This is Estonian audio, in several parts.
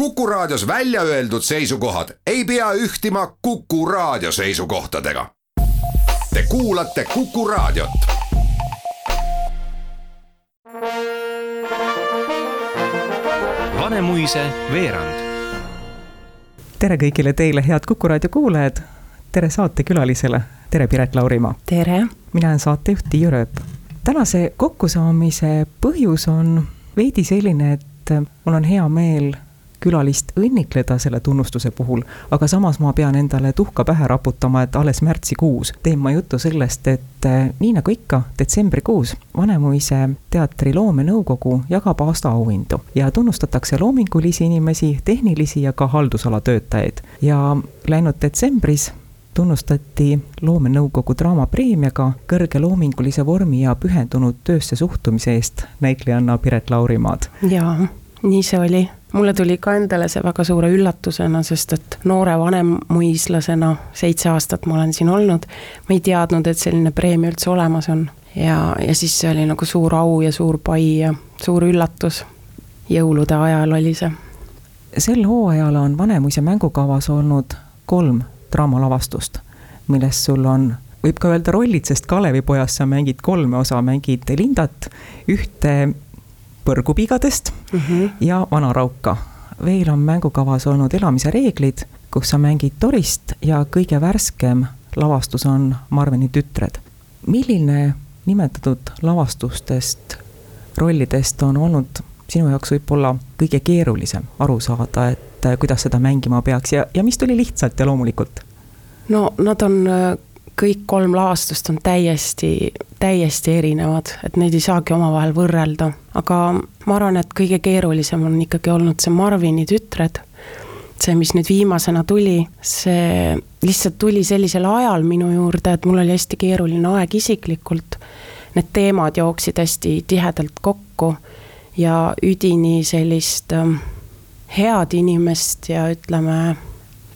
Kuku Raadios välja öeldud seisukohad ei pea ühtima Kuku Raadio seisukohtadega. Te kuulate Kuku Raadiot. Vanemuise veerand. tere kõigile teile, head Kuku Raadio kuulajad. tere saatekülalisele, tere Piret Laurimaa. tere. mina olen saatejuht Tiiu Rööp. tänase kokkusaamise põhjus on veidi selline, et mul on hea meel külalist õnnitleda selle tunnustuse puhul, aga samas ma pean endale tuhka pähe raputama, et alles märtsikuus teen ma juttu sellest, et eh, nii nagu ikka, detsembrikuus Vanemuise teatri loomenõukogu jagab aastaauhindu ja tunnustatakse loomingulisi inimesi, tehnilisi ja ka haldusala töötajaid. ja läinud detsembris tunnustati loomenõukogu draamapreemiaga kõrge loomingulise vormi ja pühendunud töösse suhtumise eest näitlejanna Piret Laurimaad. jaa, nii see oli mulle tuli ka endale see väga suure üllatusena, sest et noore vanemuislasena, seitse aastat ma olen siin olnud, ma ei teadnud, et selline preemia üldse olemas on. ja, ja siis see oli nagu suur au ja suur pai ja suur üllatus. jõulude ajal oli see. sel hooajal on Vanemuise mängukavas olnud kolm draamalavastust, milles sul on võib ka öelda rollid, sest Kalevipojast sa mängid kolme osa, mängid Lindat, ühte põrgupigadest mm -hmm. ja Vanarauka. veel on mängukavas olnud Elamise reeglid, kus sa mängid Torist ja kõige värskem lavastus on Marvini tütred. milline nimetatud lavastustest, rollidest on olnud sinu jaoks võib-olla kõige keerulisem aru saada, et äh, kuidas seda mängima peaks ja, ja mis tuli lihtsalt ja loomulikult? no nad on äh, kõik kolm lavastust on täiesti, täiesti erinevad, et neid ei saagi omavahel võrrelda. aga ma arvan, et kõige keerulisem on ikkagi olnud see Marvini tütred. see, mis nüüd viimasena tuli, see lihtsalt tuli sellisel ajal minu juurde, et mul oli hästi keeruline aeg isiklikult. Need teemad jooksid hästi tihedalt kokku ja üdini sellist ähm, head inimest ja ütleme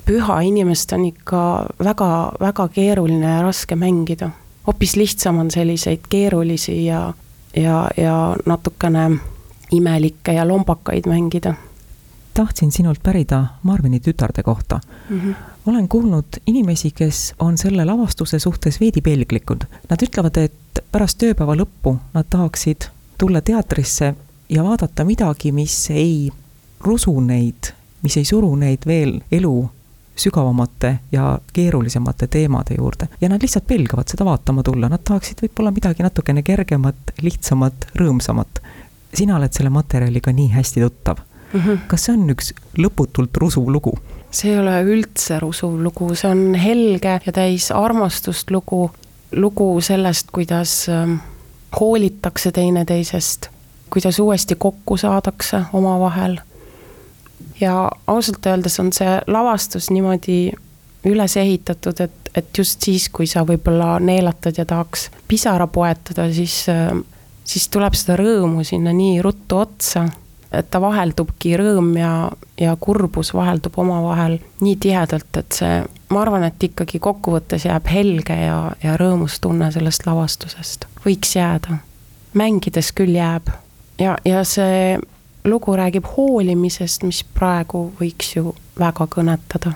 püha inimest on ikka väga-väga keeruline ja raske mängida. hoopis lihtsam on selliseid keerulisi ja, ja, ja natukene imelikke ja lombakaid mängida. tahtsin sinult pärida Marvini tütarde kohta mm. -hmm. olen kuulnud inimesi, kes on selle lavastuse suhtes veidi pelglikud. Nad ütlevad, et pärast tööpäeva lõppu nad tahaksid tulla teatrisse ja vaadata midagi, mis ei rusu neid, mis ei suru neid veel elu sügavamate ja keerulisemate teemade juurde ja nad lihtsalt pelgavad seda vaatama tulla, nad tahaksid võib-olla midagi natukene kergemat, lihtsamat, rõõmsamat. sina oled selle materjaliga nii hästi tuttav mm. -hmm. kas see on üks lõputult rusuv lugu? see ei ole üldse rusuv lugu, see on helge ja täis armastust lugu, lugu sellest, kuidas ähm, hoolitakse teineteisest, kuidas uuesti kokku saadakse omavahel ja ausalt öeldes on see lavastus niimoodi üles ehitatud, et, et just siis, kui sa võib-olla neelatad ja tahaks pisara poetada, siis, siis tuleb seda rõõmu sinna nii ruttu otsa, et ta vaheldubki, rõõm ja, ja kurbus vaheldub omavahel nii tihedalt, et see, ma arvan, et ikkagi kokkuvõttes jääb helge ja, ja rõõmus tunne sellest lavastusest, võiks jääda. mängides küll jääb ja, ja see lugu räägib hoolimisest, mis praegu võiks ju väga kõnetada.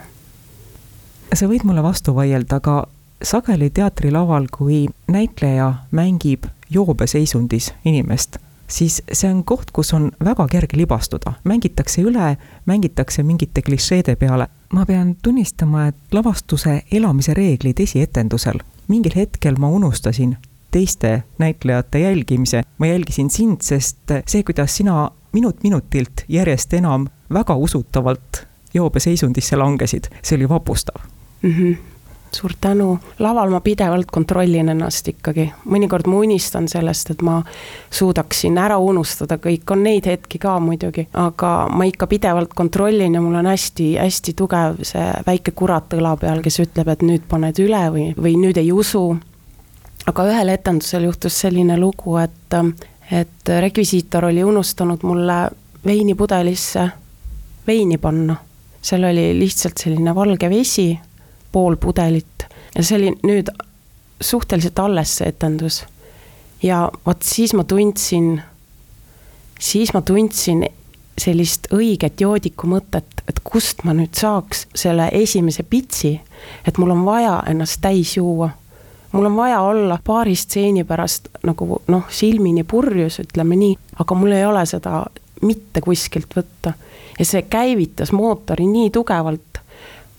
sa võid mulle vastu vaielda, aga sageli teatrilaval, kui näitleja mängib joobeseisundis inimest, siis see on koht, kus on väga kerge libastuda, mängitakse üle, mängitakse mingite klišeede peale. ma pean tunnistama, et lavastuse elamise reeglid esietendusel, mingil hetkel ma unustasin teiste näitlejate jälgimise, ma jälgisin sind, sest see, kuidas sina minut minutilt järjest enam väga usutavalt joobeseisundisse langesid, see oli vapustav mm. -hmm suur tänu, laval ma pidevalt kontrollin ennast ikkagi, mõnikord ma unistan sellest, et ma suudaksin ära unustada kõik, on neid hetki ka muidugi, aga ma ikka pidevalt kontrollin ja mul on hästi-hästi tugev see väike kurat õla peal, kes ütleb, et nüüd paned üle või, või nüüd ei usu. Aga ühel etendusel juhtus selline lugu, et et rekvisiitor oli unustanud mulle veinipudelisse veini panna. seal oli lihtsalt selline valge vesi, pool pudelit ja see oli nüüd suhteliselt alles see etendus. ja vot siis ma tundsin, siis ma tundsin sellist õiget joodiku mõtet, et kust ma nüüd saaks selle esimese pitsi, et mul on vaja ennast täis juua. Mul on vaja olla paari stseeni pärast nagu noh, silmini purjus, ütleme nii, aga mul ei ole seda mitte kuskilt võtta. ja see käivitas mootori nii tugevalt,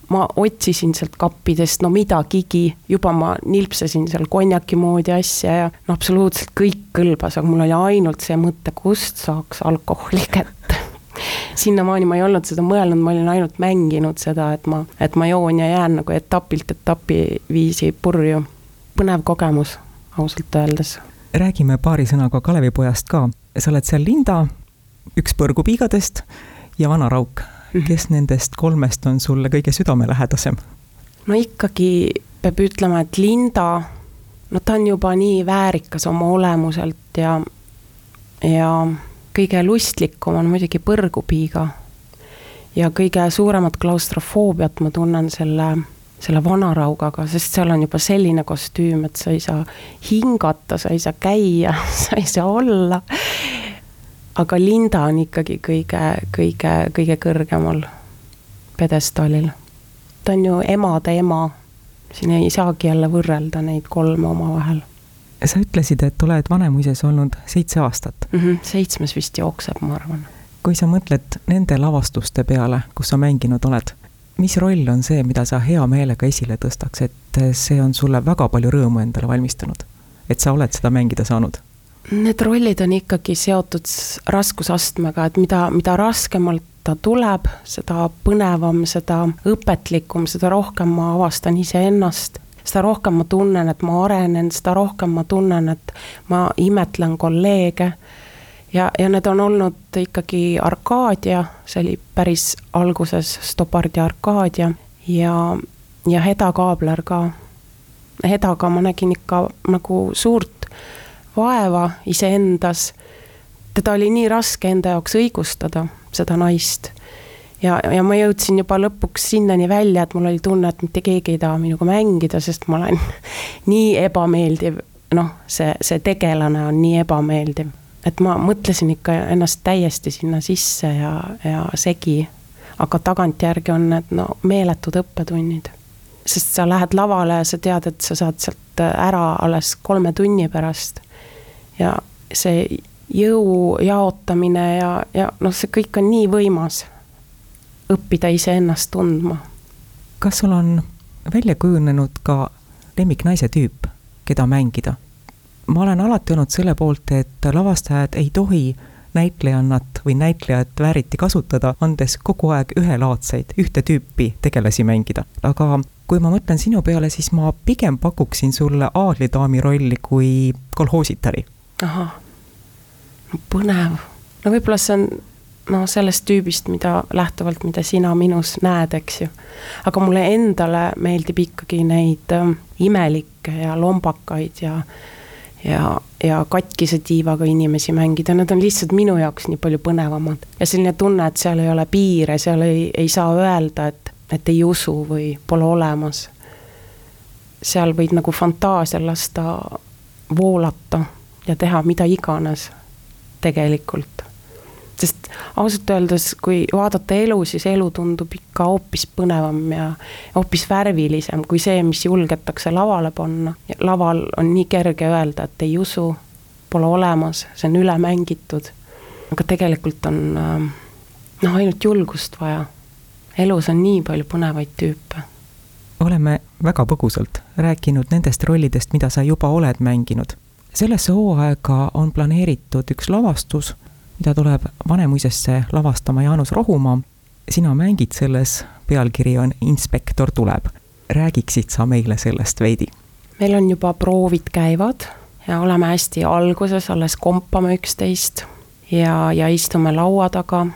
ma otsisin sealt kappidest no midagigi, juba ma nilpsasin seal konjaki moodi asja ja no absoluutselt kõik kõlbas, aga mul oli ainult see mõte, kust saaks alkoholi kätte sinnamaani ma ei olnud seda mõelnud, ma olin ainult mänginud seda, et ma, et ma joon ja jään nagu etapilt etapi viisi purju. Põnev kogemus, ausalt öeldes. räägime paari sõnaga Kalevipojast ka. sa oled seal Linda, üks põrgupiigadest ja Vana Rauk Mhm. kes nendest kolmest on sulle kõige südamelähedasem? no ikkagi peab ütlema, et Linda, no ta on juba nii väärikas oma olemuselt ja, ja kõige lustlikum on muidugi põrgupiiga. ja kõige suuremat klaustrofoobiat ma tunnen selle, selle vanaraugaga, sest seal on juba selline kostüüm, et sa ei saa hingata, sa ei saa käia, sa ei saa olla aga Linda on ikkagi kõige, kõige, kõige kõrgemal pjedestaalil. ta on ju emade ema, siin ei saagi jälle võrrelda neid kolme omavahel. sa ütlesid, et oled Vanemuises olnud seitse aastat mm. -hmm, seitsmes vist jookseb, ma arvan. kui sa mõtled nende lavastuste peale, kus sa mänginud oled, mis roll on see, mida sa hea meelega esile tõstaks, et see on sulle väga palju rõõmu endale valmistanud? et sa oled seda mängida saanud Need rollid on ikkagi seotud raskusastmega, et mida, mida raskemalt ta tuleb, seda põnevam, seda õpetlikum, seda rohkem ma avastan iseennast. seda rohkem ma tunnen, et ma arenen, seda rohkem ma tunnen, et ma imetlen kolleege. Ja, ja need on olnud ikkagi Arkadia, see oli päris alguses Stopardi Arkadia ja, ja Heda Kaabler ka. Hedaga ma nägin ikka nagu suurt vaeva iseendas. teda oli nii raske enda jaoks õigustada, seda naist. ja, ja ma jõudsin juba lõpuks sinnani välja, et mul oli tunne, et mitte keegi ei taha minuga mängida, sest ma olen nii ebameeldiv. noh, see, see tegelane on nii ebameeldiv, et ma mõtlesin ikka ennast täiesti sinna sisse ja, ja segi. aga tagantjärgi on need no meeletud õppetunnid sest sa lähed lavale ja sa tead, et sa saad sealt ära alles kolme tunni pärast ja see jõu jaotamine ja, ja noh, see kõik on nii võimas. õppida iseennast tundma. kas sul on välja kujunenud ka lemmiknaise tüüp, keda mängida? Ma olen alati olnud selle poolt, et lavastajad ei tohi näitlejannat või näitlejat vääriti kasutada, andes kogu aeg ühelaadseid, ühte tüüpi tegelasi mängida. aga kui ma mõtlen sinu peale, siis ma pigem pakuksin sulle aadlidaami rolli kui kolhoositari ahah, no põnev. no võib-olla see on noh, sellest tüübist, mida lähtuvalt, mida sina minus näed, eks ju. aga mulle endale meeldib ikkagi neid äh, imelikke ja lombakaid ja ja, ja katkise tiivaga inimesi mängida, need on lihtsalt minu jaoks nii palju põnevamad. ja selline tunne, et seal ei ole piire, seal ei, ei saa öelda, et, et ei usu või pole olemas. seal võid nagu fantaasial lasta voolata ja teha mida iganes tegelikult. Sest ausalt öeldes, kui vaadata elu, siis elu tundub ikka hoopis põnevam ja hoopis värvilisem kui see, mis julgetakse lavale panna. laval on nii kerge öelda, et ei usu, pole olemas, see on üle mängitud. aga tegelikult on noh, ainult julgust vaja. elus on nii palju põnevaid tüüpe oleme väga põgusalt rääkinud nendest rollidest, mida sa juba oled mänginud sellesse hooaega on planeeritud üks lavastus, mida tuleb Vanemuisesse lavastama Jaanus Rohumaa. sina mängid selles, pealkiri on Inspektor tuleb. räägiksid sa meile sellest veidi? meil on juba proovid käivad ja oleme hästi alguses, alles kompame üksteist ja, ja istume laua taga.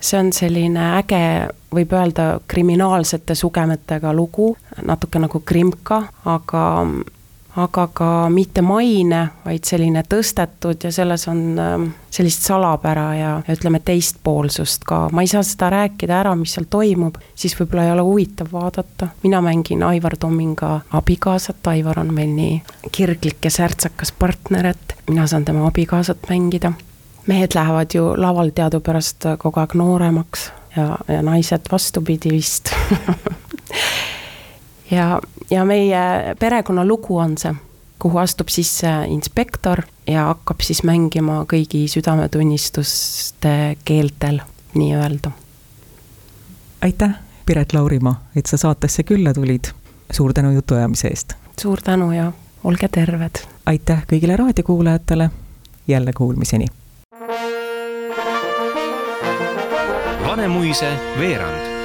see on selline äge, võib öelda, kriminaalsete sugemetega lugu, natuke nagu Krimka, aga aga ka mitte maine, vaid selline tõstetud ja selles on ähm, sellist salapära ja, ja ütleme, teistpoolsust ka, ma ei saa seda rääkida ära, mis seal toimub, siis võib-olla ei ole huvitav vaadata. mina mängin Aivar Tomminga abikaasat, Aivar on meil nii kirglik ja särtsakas partner, et mina saan tema abikaasat mängida. Mehed lähevad ju laval teadupärast kogu aeg nooremaks ja, ja naised vastupidi vist ja, ja meie perekonnalugu on see, kuhu astub sisse inspektor ja hakkab siis mängima kõigi südametunnistuste keeltel nii-öelda. aitäh, Piret Laurimaa, et sa saatesse külla tulid. suur tänu jutuajamise eest. suur tänu ja olge terved. aitäh kõigile raadiokuulajatele, jälle kuulmiseni. Vanemuise veerand